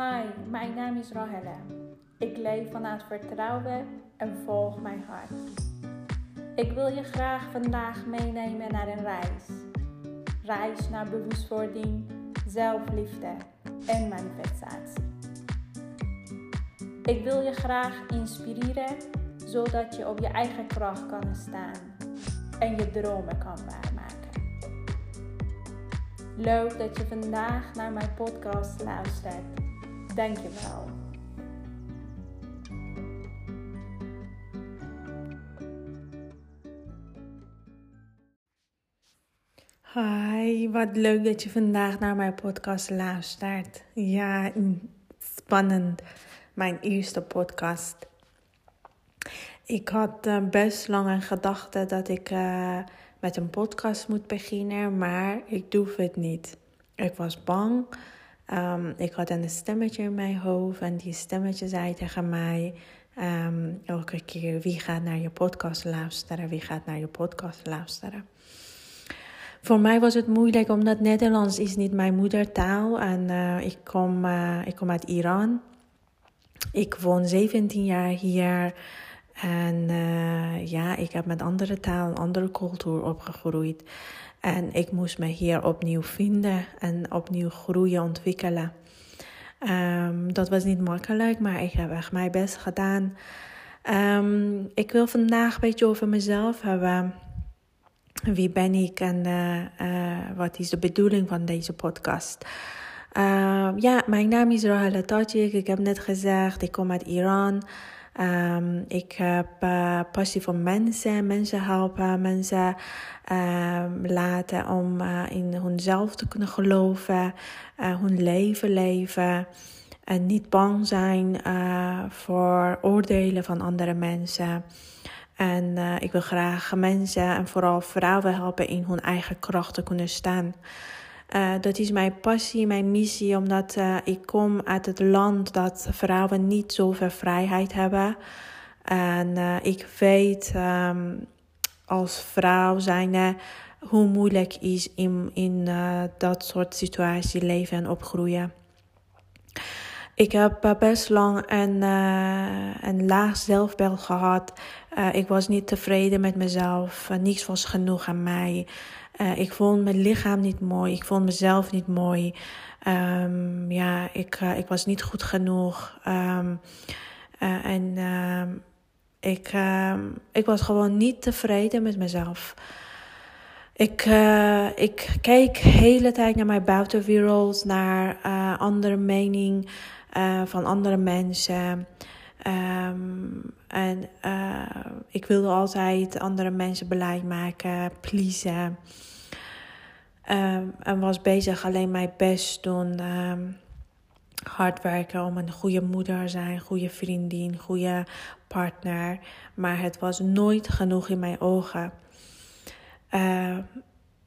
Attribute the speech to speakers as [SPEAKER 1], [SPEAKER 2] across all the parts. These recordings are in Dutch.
[SPEAKER 1] Hi, mijn naam is Rahelle. Ik leef vanuit vertrouwen en volg mijn hart. Ik wil je graag vandaag meenemen naar een reis. Reis naar bewustwording, zelfliefde en manifestatie. Ik wil je graag inspireren zodat je op je eigen kracht kan staan en je dromen kan waarmaken. Leuk dat je vandaag naar mijn podcast luistert. Dank je wel.
[SPEAKER 2] Hi, wat leuk dat je vandaag naar mijn podcast luistert. Ja, spannend. Mijn eerste podcast. Ik had uh, best lang een gedachte dat ik uh, met een podcast moet beginnen, maar ik doe het niet. Ik was bang. Um, ik had een stemmetje in mijn hoofd en die stemmetje zei tegen mij um, elke keer: wie gaat naar je podcast luisteren? Wie gaat naar je podcast luisteren? Voor mij was het moeilijk omdat Nederlands is niet mijn moedertaal en uh, ik, kom, uh, ik kom uit Iran. Ik woon 17 jaar hier. En uh, ja, ik heb met andere taal, andere cultuur opgegroeid. En ik moest me hier opnieuw vinden en opnieuw groeien, ontwikkelen. Um, dat was niet makkelijk, maar ik heb echt mijn best gedaan. Um, ik wil vandaag een beetje over mezelf hebben. Wie ben ik en uh, uh, wat is de bedoeling van deze podcast? Uh, ja, mijn naam is Rahel Tajik. Ik heb net gezegd, ik kom uit Iran. Um, ik heb uh, passie voor mensen, mensen helpen, mensen uh, laten om uh, in hunzelf te kunnen geloven, hun leven leven en niet bang zijn voor oordelen van andere mensen. En ik wil graag mensen en vooral vrouwen helpen in hun eigen kracht te kunnen staan. Uh, dat is mijn passie, mijn missie, omdat uh, ik kom uit het land dat vrouwen niet zoveel vrijheid hebben. En uh, ik weet um, als vrouw zijn hoe moeilijk is in, in dat soort situatie leven en opgroeien. Ik heb best lang een, een laag zelfbeeld gehad. ik was niet tevreden met mezelf. niets was genoeg aan mij. Uh, ik vond mijn lichaam niet mooi. Ik vond mezelf niet mooi. Um, ja, ik, uh, ik was niet goed genoeg. Um, uh, en ehm, ik, ik was gewoon niet tevreden met mezelf. Ik, ik keek de hele tijd naar mijn buitenwereld, naar andere mening van andere mensen. Um, en ik wilde altijd andere mensen beleid maken, pleasen. Um, en was bezig alleen mijn best doen. Um, hard werken om een goede moeder te zijn, goede vriendin, goede partner. Maar het was nooit genoeg in mijn ogen.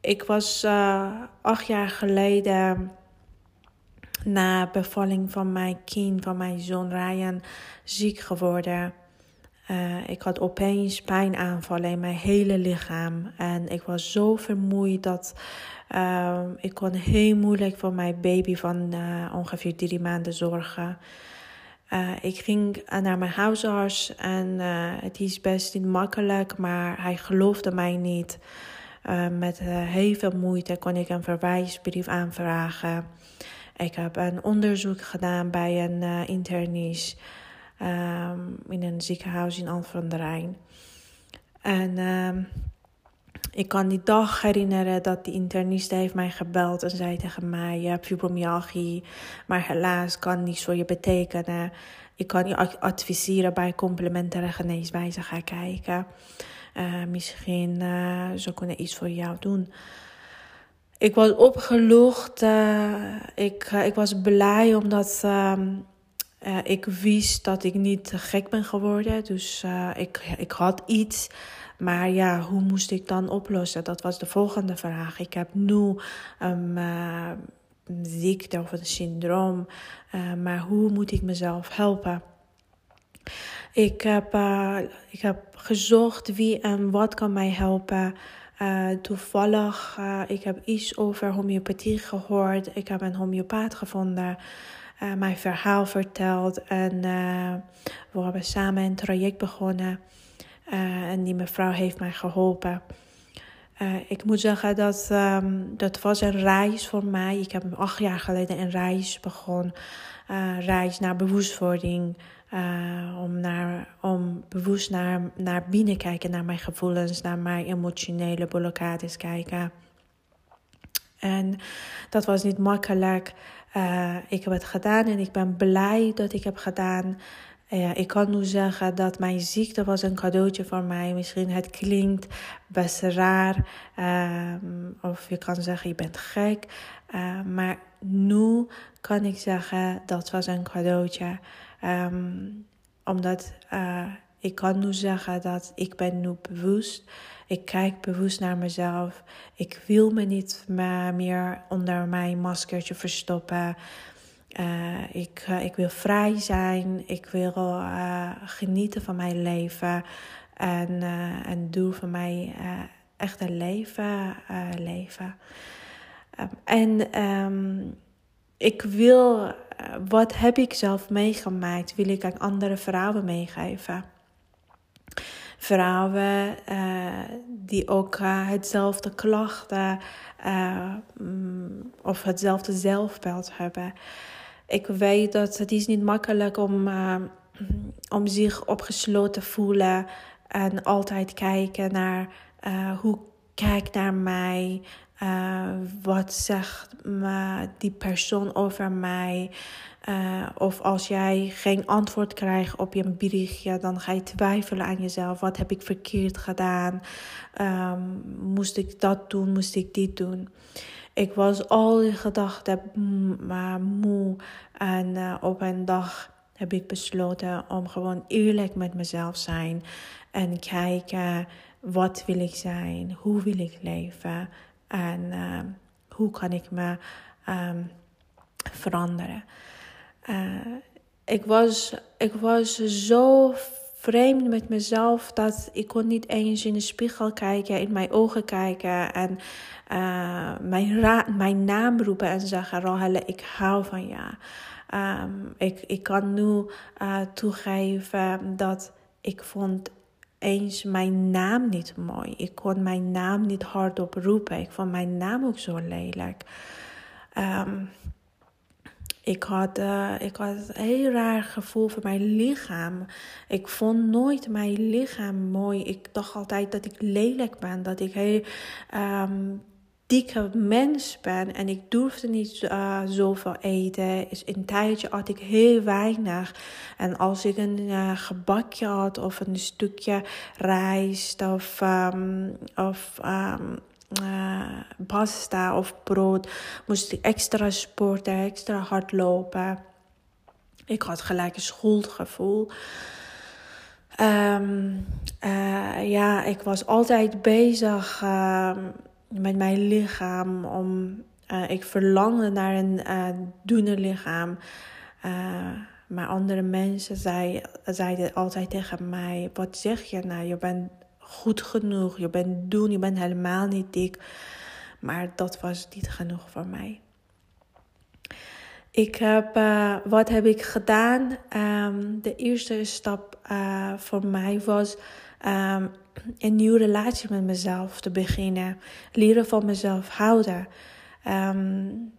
[SPEAKER 2] Ik was uh, acht jaar geleden na bevalling van mijn kind, van mijn zoon Ryan, ziek geworden. Uh, ik had opeens pijnaanvallen in mijn hele lichaam. En ik was zo vermoeid dat uh, ik kon heel moeilijk voor mijn baby van uh, ongeveer drie maanden zorgen. ik ging naar mijn huisarts en het is best niet makkelijk, maar hij geloofde mij niet. met heel veel moeite kon ik een verwijsbrief aanvragen. Ik heb een onderzoek gedaan bij een internist. Um, in een ziekenhuis in Alphen aan de Rijn. En um, ik kan die dag herinneren dat die internist heeft mij gebeld en zei tegen mij: Je hebt fibromyalgie, maar helaas kan niets voor je betekenen. Ik kan je adviseren bij complementaire geneeswijze gaan kijken. Uh, misschien uh, ze kunnen iets voor jou doen. Ik was opgelucht. Uh, ik, ik was blij omdat um, uh, ik wist dat ik niet gek ben geworden. Dus ik, ik had iets. Maar ja, hoe moest ik dan oplossen? Dat was de volgende vraag. Ik heb nu een ziekte of een syndroom. maar hoe moet ik mezelf helpen? Ik heb, ik heb gezocht wie en wat kan mij helpen. Toevallig, ik heb iets over homeopathie gehoord. Ik heb een homeopaat gevonden. mijn verhaal verteld. En we hebben samen een traject begonnen. en die mevrouw heeft mij geholpen. ik moet zeggen dat um, dat was een reis voor mij. Ik heb acht jaar geleden een reis begonnen. reis naar bewustwording. Om, naar, om bewust naar, naar binnen kijken, naar mijn gevoelens, naar mijn emotionele blokkades kijken. En dat was niet makkelijk. Uh, ik heb het gedaan en ik ben blij dat ik heb gedaan. Uh, ik kan nu zeggen dat mijn ziekte was een cadeautje voor mij. Misschien het klinkt best raar. Uh, of je kan zeggen je bent gek. Maar nu kan ik zeggen dat was een cadeautje. Um, omdat ik kan nu zeggen dat ik ben nu bewust. Ik kijk bewust naar mezelf. Ik wil me niet meer onder mijn maskertje verstoppen. Uh, ik, uh, ik wil vrij zijn. Ik wil uh, genieten van mijn leven. En, en doel van mij echt een leven leven. Um, en um, ik wil, wat heb ik zelf meegemaakt, wil ik aan andere vrouwen meegeven vrouwen uh, die ook uh, hetzelfde klachten uh, of hetzelfde zelfbeeld hebben. Ik weet dat het is niet makkelijk om, om zich opgesloten te voelen en altijd kijken naar hoe kijk naar mij, wat zegt die persoon over mij. Uh, of als jij geen antwoord krijgt op je berichtje, dan ga je twijfelen aan jezelf. Wat heb ik verkeerd gedaan? Um, moest ik dat doen? Moest ik dit doen? Ik was al die gedachten maar moe. En uh, op een dag heb ik besloten om gewoon eerlijk met mezelf zijn. En kijken, wat wil ik zijn? Hoe wil ik leven? En uh, hoe kan ik me um, veranderen? Uh, ik, was, ik was zo vreemd met mezelf dat ik kon niet eens in de spiegel kijken, in mijn ogen kijken en uh, mijn, mijn naam roepen en zeggen: Rohelle, ik hou van je. Um, ik, ik kan nu uh, toegeven dat ik vond eens mijn naam niet mooi. Ik kon mijn naam niet hardop roepen. Ik vond mijn naam ook zo lelijk. Um, ik had, uh, ik had een heel raar gevoel voor mijn lichaam. Ik vond nooit mijn lichaam mooi. Ik dacht altijd dat ik lelijk ben. Dat ik heel um, dikke mens ben. En ik durfde niet uh, zoveel eten. In een tijdje had ik heel weinig. En als ik een uh, gebakje had of een stukje rijst of, um, of um, uh, pasta of brood. Moest ik extra sporten, extra hard lopen. Ik had gelijk een schuldgevoel. Uh, ja, ik was altijd bezig met mijn lichaam. Om, uh, ik verlangde naar een dunner lichaam. maar andere mensen zei, zeiden altijd tegen mij: Wat zeg je nou? Je bent goed genoeg. Je bent doen, je bent helemaal niet dik. Maar dat was niet genoeg voor mij. Ik heb, uh, wat heb ik gedaan? Um, de eerste stap uh, voor mij was um, een nieuwe relatie met mezelf te beginnen. Leren van mezelf houden. Um,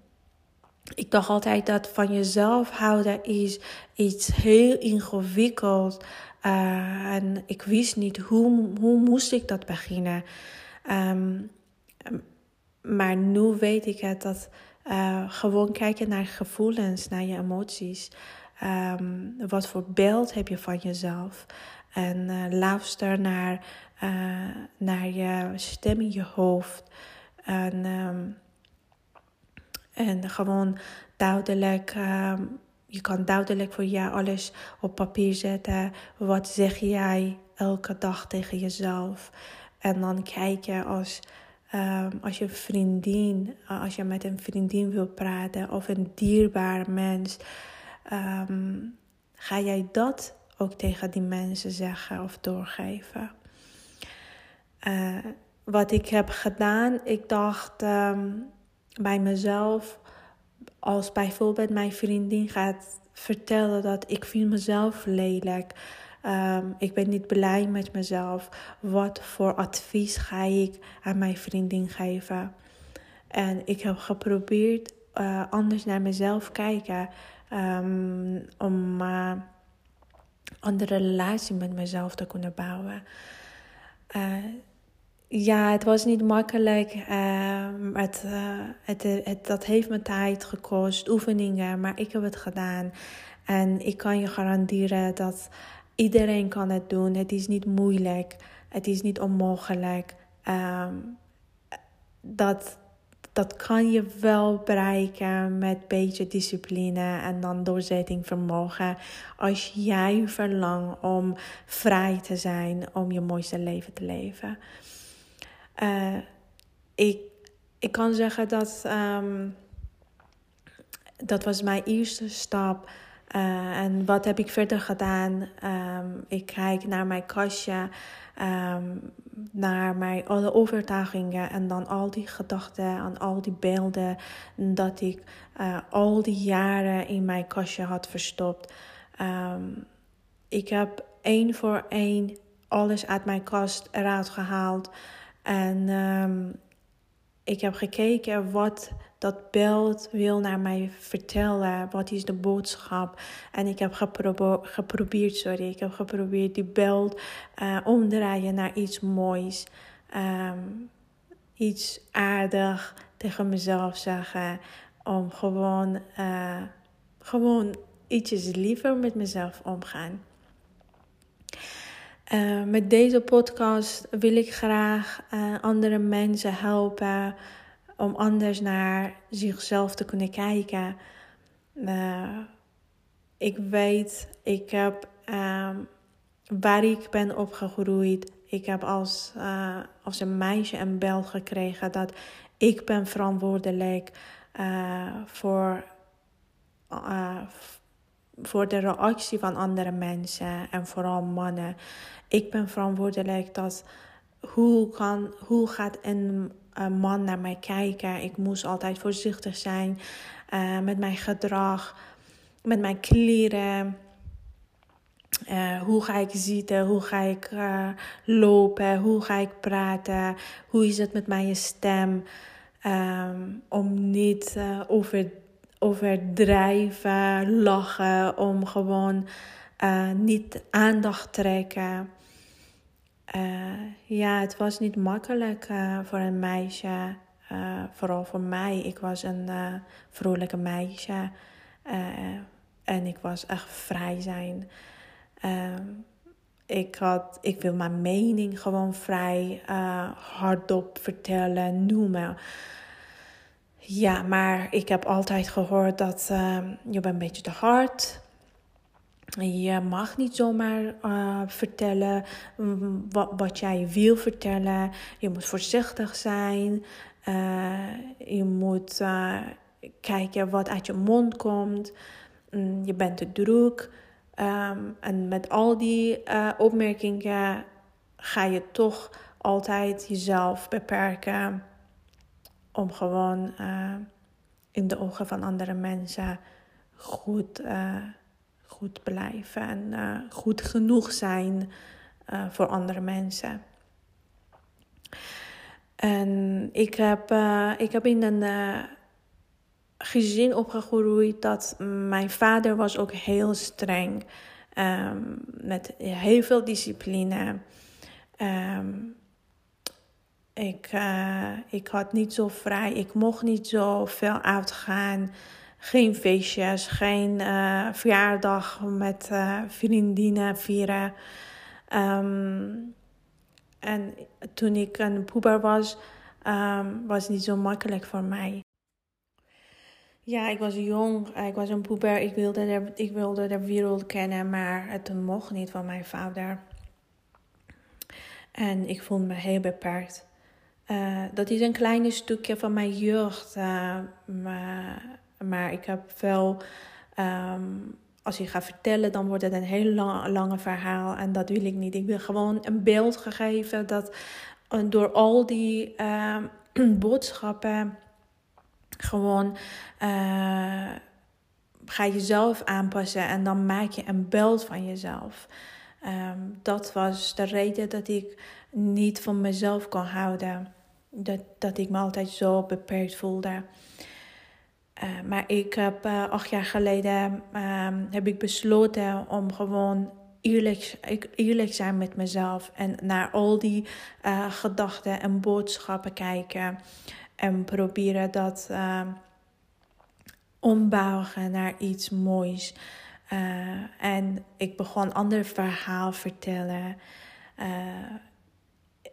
[SPEAKER 2] ik dacht altijd dat van jezelf houden is iets heel ingewikkeld. Uh, en ik wist niet hoe, hoe moest ik dat beginnen. Um, maar nu weet ik het dat uh, gewoon kijken naar gevoelens, naar je emoties. Um, wat voor beeld heb je van jezelf? En uh, luister naar, naar je stem in je hoofd. En, um, en gewoon duidelijk je kan duidelijk voor jou alles op papier zetten. Wat zeg jij elke dag tegen jezelf? En dan kijken als, um, als je vriendin, als je met een vriendin wil praten of een dierbaar mens, um, ga jij dat ook tegen die mensen zeggen of doorgeven? Uh, wat ik heb gedaan, ik dacht um, bij mezelf als bijvoorbeeld mijn vriendin gaat vertellen dat ik vind mezelf lelijk. Um, ik ben niet blij met mezelf. Wat voor advies ga ik aan mijn vriendin geven? En ik heb geprobeerd uh, anders naar mezelf kijken. Um, om uh, andere relatie met mezelf te kunnen bouwen. Uh, ja, het was niet makkelijk. Uh, het, uh, het, het, dat heeft me tijd gekost, oefeningen, maar ik heb het gedaan. En ik kan je garanderen dat iedereen kan het doen. Het is niet moeilijk. Het is niet onmogelijk. Um, dat, dat kan je wel bereiken met beetje discipline en dan doorzettingvermogen. Als jij verlangt om vrij te zijn, om je mooiste leven te leven. Uh, ik, ik kan zeggen dat um, dat was mijn eerste stap. Uh, en wat heb ik verder gedaan? Um, ik kijk naar mijn kastje, um, naar mijn alle overtuigingen en dan al die gedachten en al die beelden dat ik uh, al die jaren in mijn kastje had verstopt. ik heb één voor één alles uit mijn kast eruit gehaald. En um, ik heb gekeken wat dat beeld wil naar mij vertellen. Wat is de boodschap? En ik heb gepro geprobeerd, sorry, ik heb geprobeerd die beeld uh, omdraaien naar iets moois. Um, iets aardig tegen mezelf zeggen. Om gewoon, uh, gewoon ietsjes liever met mezelf omgaan. Uh, met deze podcast wil ik graag andere mensen helpen om anders naar zichzelf te kunnen kijken. Uh, ik weet, ik heb um, waar ik ben opgegroeid. Ik heb als, als een meisje een bel gekregen dat ik ben verantwoordelijk voor voor de reactie van andere mensen en vooral mannen. Ik ben verantwoordelijk dat hoe, kan, hoe gaat een, een man naar mij kijken. Ik moest altijd voorzichtig zijn uh, met mijn gedrag, met mijn kleren. Uh, hoe ga ik zitten? Hoe ga ik lopen? Hoe ga ik praten? Hoe is het met mijn stem? Um, om niet over overdrijven, lachen, om gewoon niet aandacht trekken. Uh, ja, het was niet makkelijk uh, voor een meisje. vooral voor mij. Ik was een vrolijke meisje. en ik was echt vrij zijn. ik, had, ik wil mijn mening gewoon vrij hardop vertellen, noemen. Ja, maar ik heb altijd gehoord dat je bent een beetje te hard. Je mag niet zomaar uh, vertellen wat, wat, jij wil vertellen. Je moet voorzichtig zijn. Uh, je moet uh, kijken wat uit je mond komt. Um, je bent te druk. Um, en met al die opmerkingen ga je toch altijd jezelf beperken om gewoon in de ogen van andere mensen goed, uh, goed blijven en uh, goed genoeg zijn voor andere mensen. En ik heb, ik heb in een gezin opgegroeid dat mijn vader was ook heel streng. Um, met heel veel discipline. Um, ik, ik had niet zo vrij. Ik mocht niet zo veel uitgaan. Geen feestjes, geen uh, verjaardag met uh, vriendinnen vieren. Um, en toen ik een puber was, um, was het niet zo makkelijk voor mij. Ja, ik was jong, ik was een puber. Ik wilde, de, ik wilde de wereld kennen, maar het mocht niet van mijn vader. En ik voelde me heel beperkt. Dat is een klein stukje van mijn jeugd. Maar, ik heb wel. Um, als je gaat vertellen, dan wordt het een heel lang, lange verhaal. En dat wil ik niet. Ik wil gewoon een beeld geven dat uh, door al die boodschappen gewoon uh, ga jezelf aanpassen en dan maak je een beeld van jezelf. Um, dat was de reden dat ik niet van mezelf kon houden. Dat, dat ik me altijd zo beperkt voelde. Uh, maar ik heb uh, acht jaar geleden um, heb ik besloten om gewoon eerlijk, eerlijk zijn met mezelf. En naar al die uh, gedachten en boodschappen kijken. En proberen dat ombouwen naar iets moois. en ik begon ander verhaal vertellen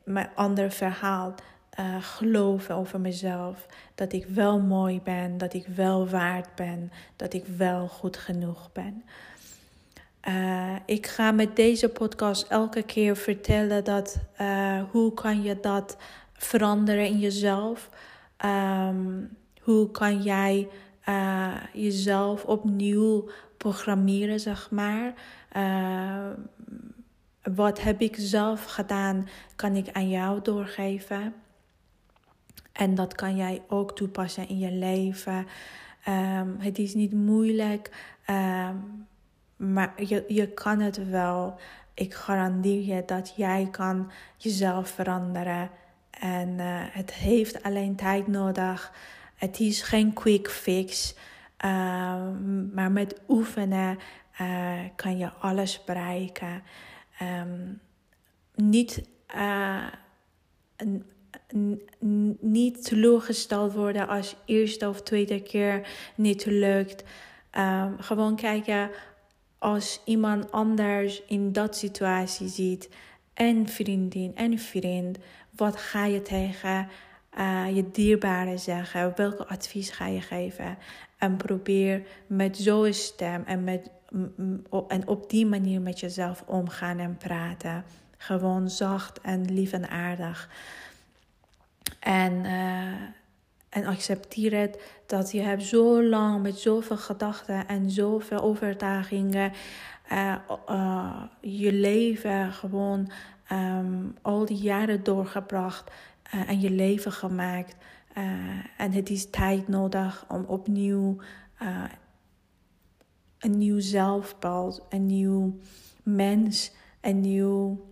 [SPEAKER 2] mijn ander verhaal uh, geloven over mezelf. Dat ik wel mooi ben, dat ik wel waard ben, dat ik wel goed genoeg ben. Uh, ik ga met deze podcast elke keer vertellen dat uh, hoe kan je dat veranderen in jezelf. Um, hoe kan jij jezelf opnieuw programmeren, zeg maar wat heb ik zelf gedaan, kan ik aan jou doorgeven. En dat kan jij ook toepassen in je leven. Um, het is niet moeilijk, um, maar je, je kan het wel. Ik garandeer je dat jij kan jezelf veranderen. En uh, het heeft alleen tijd nodig. Het is geen quick fix. Um, maar met oefenen uh, kan je alles bereiken niet, uh, niet teleurgesteld worden als eerste of tweede keer niet lukt. Um, gewoon kijken als iemand anders in dat situatie ziet. En vriendin en vriend. Wat ga je tegen uh, je dierbare zeggen? Welke advies ga je geven? En probeer met zo'n stem en met en op die manier met jezelf omgaan en praten. Gewoon zacht en lief en aardig. En, uh, en accepteer het dat je hebt zo lang met zoveel gedachten en zoveel overtuigingen uh, je leven gewoon um, al die jaren doorgebracht en je leven gemaakt. en het is tijd nodig om opnieuw een nieuw zelfbeeld, een nieuw mens, een nieuw,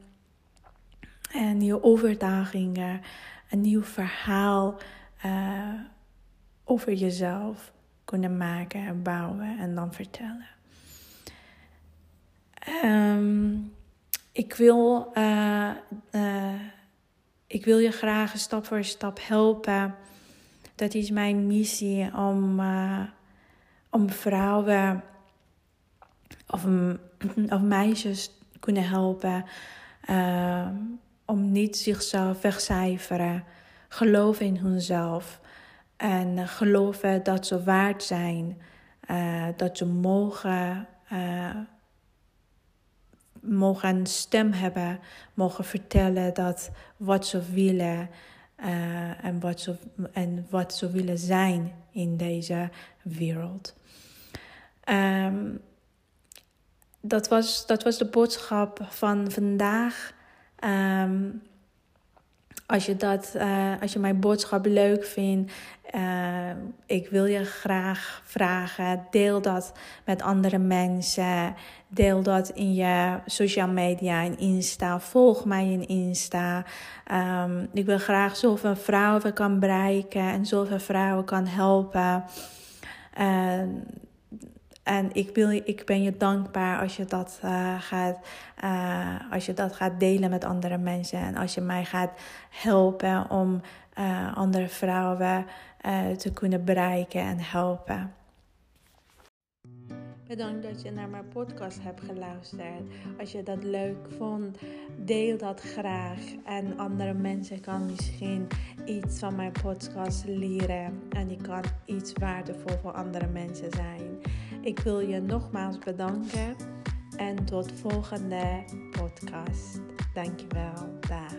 [SPEAKER 2] een nieuwe overtuigingen, een nieuw verhaal uh, over jezelf kunnen maken en bouwen en dan vertellen. Um, ik wil, uh, uh, ik wil je graag stap voor stap helpen. Dat is mijn missie om, om vrouwen of, of meisjes kunnen helpen om niet zichzelf wegcijferen. Geloven in hunzelf en geloven dat ze waard zijn, uh, dat ze mogen, uh, mogen een stem hebben, mogen vertellen dat wat ze willen en, wat ze, en wat ze willen zijn in deze wereld. Um, dat was, dat was de boodschap van vandaag. Um, als je, dat, uh, als je mijn boodschap leuk vindt, uh, ik wil je graag vragen. Deel dat met andere mensen. Deel dat in je social media, in Insta. Volg mij in Insta. Um, ik wil graag zoveel vrouwen kan bereiken en zoveel vrouwen kan helpen. Uh, en ik, wil, ik ben je dankbaar als je, dat, uh, gaat, uh, als je dat gaat delen met andere mensen. En als je mij gaat helpen om uh, andere vrouwen te kunnen bereiken en helpen. Bedankt dat je naar mijn podcast hebt geluisterd. Als je dat leuk vond, deel dat graag. En andere mensen kan misschien iets van mijn podcast leren. En die kan iets waardevol voor andere mensen zijn. Ik wil je nogmaals bedanken en tot volgende podcast. Dankjewel. Daar.